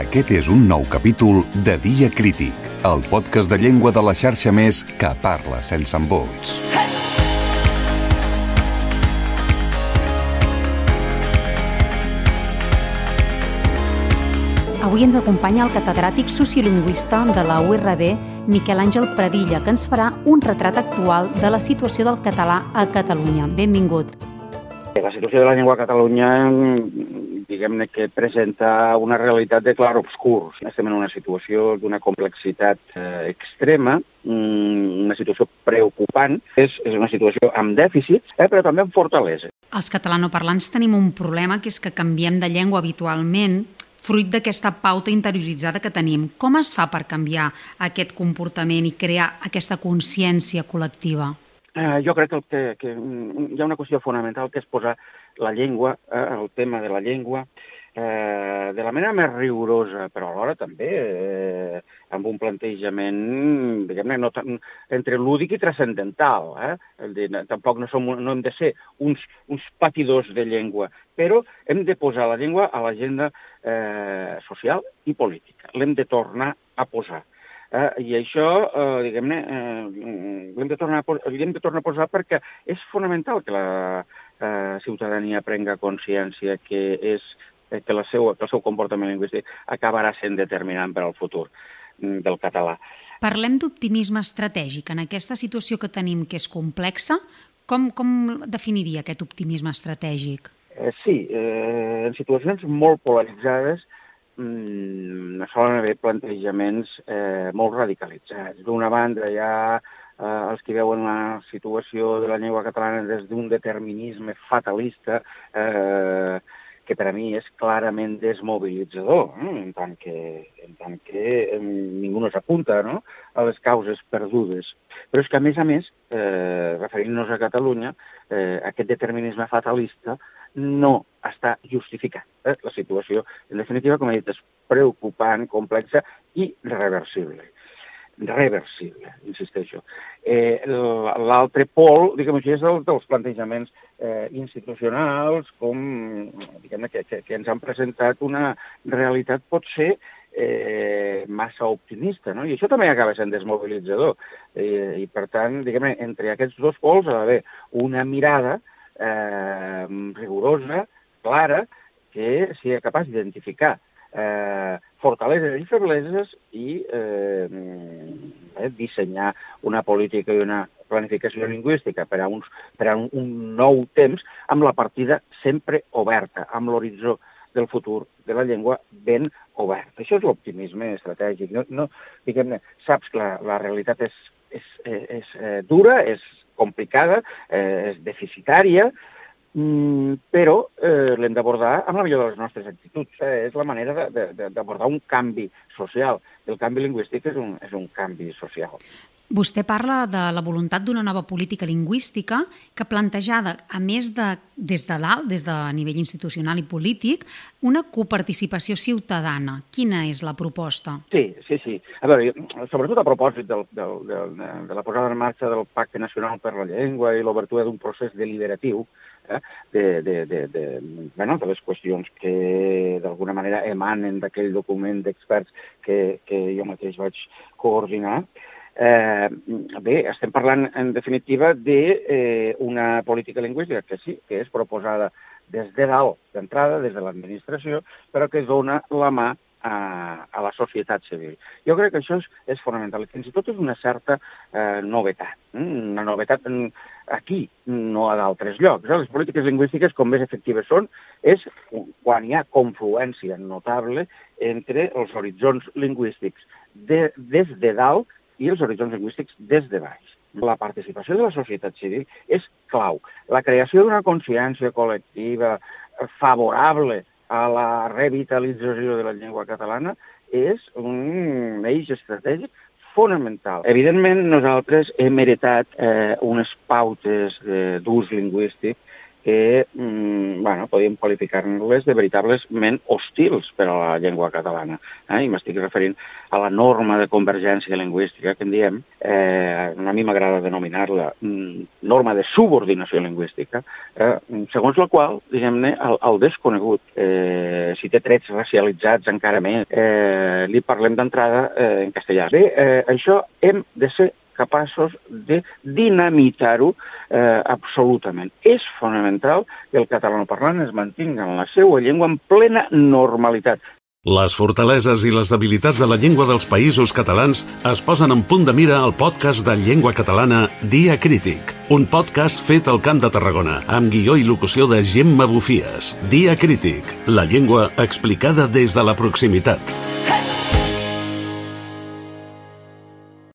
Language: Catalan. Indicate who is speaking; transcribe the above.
Speaker 1: Aquest és un nou capítol de Dia Crític, el podcast de llengua de la xarxa més que parla sense embolts.
Speaker 2: Avui ens acompanya el catedràtic sociolingüista de la URB, Miquel Àngel Pradilla, que ens farà un retrat actual de la situació del català a Catalunya. Benvingut.
Speaker 3: La situació de la llengua a Catalunya diguem-ne que presenta una realitat de clar obscurs. Estem en una situació d'una complexitat eh, extrema, mm, una situació preocupant, és, és una situació amb dèficits, eh, però també amb fortalesa.
Speaker 2: Els catalanoparlants tenim un problema, que és que canviem de llengua habitualment, fruit d'aquesta pauta interioritzada que tenim. Com es fa per canviar aquest comportament i crear aquesta consciència col·lectiva?
Speaker 3: Eh, jo crec que, que, que hi ha una qüestió fonamental que és posar la llengua, eh, el tema de la llengua, eh, de la manera més rigorosa, però alhora també eh, amb un plantejament, diguem-ne, no entre lúdic i transcendental. Eh? De, tampoc no, som, no hem de ser uns, uns patidors de llengua, però hem de posar la llengua a l'agenda eh, social i política. L'hem de tornar a posar. Eh, I això, eh, diguem-ne, eh, l'hem de, tornar a, hem de tornar a posar perquè és fonamental que la eh, ciutadania prenga consciència que és que, la seu, que el seu comportament lingüístic acabarà sent determinant per al futur mm, del català.
Speaker 2: Parlem d'optimisme estratègic. En aquesta situació que tenim, que és complexa, com, com definiria aquest optimisme estratègic?
Speaker 3: Eh, sí, eh, en situacions molt polaritzades, mm, solen haver plantejaments eh, molt radicalitzats. D'una banda hi ha eh, els que veuen la situació de la llengua catalana des d'un determinisme fatalista eh, que per a mi és clarament desmobilitzador, eh? en tant que, en tant que ningú no s'apunta no? a les causes perdudes. Però és que, a més a més, eh, referint-nos a Catalunya, eh, aquest determinisme fatalista no està justificat. Eh? La situació, en definitiva, com he dit, és preocupant, complexa i reversible. Reversible, insisteixo. Eh, L'altre pol, diguem així, és el dels plantejaments eh, institucionals, com diguem que, que, que ens han presentat una realitat potser eh, massa optimista, no? I això també acaba sent desmobilitzador. Eh, I, per tant, diguem entre aquests dos pols ha d'haver una mirada eh, rigorosa, clara, que sigui capaç d'identificar eh, fortaleses i febleses i eh, eh, dissenyar una política i una planificació lingüística per a, uns, per a un, un nou temps amb la partida sempre oberta, amb l'horitzó del futur de la llengua ben obert. Això és l'optimisme estratègic. No, no, diguem-ne, saps que la, la realitat és, és, és, és eh, dura, és complicada, eh, és deficitària, mm, però eh, l'hem d'abordar amb la millor de les nostres actituds. Eh, és la manera d'abordar un canvi social. El canvi lingüístic és un, és un canvi social.
Speaker 2: Vostè parla de la voluntat d'una nova política lingüística que plantejada, a més de des de dalt, des de nivell institucional i polític, una coparticipació ciutadana. Quina és la proposta?
Speaker 3: Sí, sí, sí. A veure, sobretot a propòsit del, del, del, de la posada en marxa del Pacte Nacional per la Llengua i l'obertura d'un procés deliberatiu, eh, de, de, de, de, bueno, de les qüestions que d'alguna manera emanen d'aquell document d'experts que, que jo mateix vaig coordinar, Eh, bé, estem parlant, en definitiva, d'una eh, política lingüística que sí, que és proposada des de dalt, d'entrada, des de l'administració, però que dona la mà a, a la societat civil. Jo crec que això és, és fonamental. Fins i tot és una certa eh, novetat. Mm, una novetat aquí, no a d'altres llocs. Eh? Les polítiques lingüístiques, com més efectives són, és quan hi ha confluència notable entre els horitzons lingüístics de, des de dalt i els horitzons lingüístics des de baix. La participació de la societat civil és clau. La creació d'una consciència col·lectiva favorable a la revitalització de la llengua catalana és un eix estratègic fonamental. Evidentment, nosaltres hem heretat eh, unes pautes d'ús lingüístic que mm, bueno, podríem qualificar-les de veritablement hostils per a la llengua catalana. Eh? I m'estic referint a la norma de convergència lingüística que en diem, eh, a mi m'agrada denominar-la mm, norma de subordinació lingüística, eh, segons la qual, diguem-ne, el, el desconegut, eh, si té trets racialitzats encara més, eh, li parlem d'entrada eh, en castellà. Bé, eh, això hem de ser capaços de dinamitar-ho eh, absolutament. És fonamental que el catalanoparlant es mantingui en la seva llengua en plena normalitat.
Speaker 4: Les fortaleses i les debilitats de la llengua dels països catalans es posen en punt de mira al podcast de llengua catalana Dia Crític, un podcast fet al Camp de Tarragona, amb guió i locució de Gemma Bufies. Dia Crític, la llengua explicada des de la proximitat. Hey!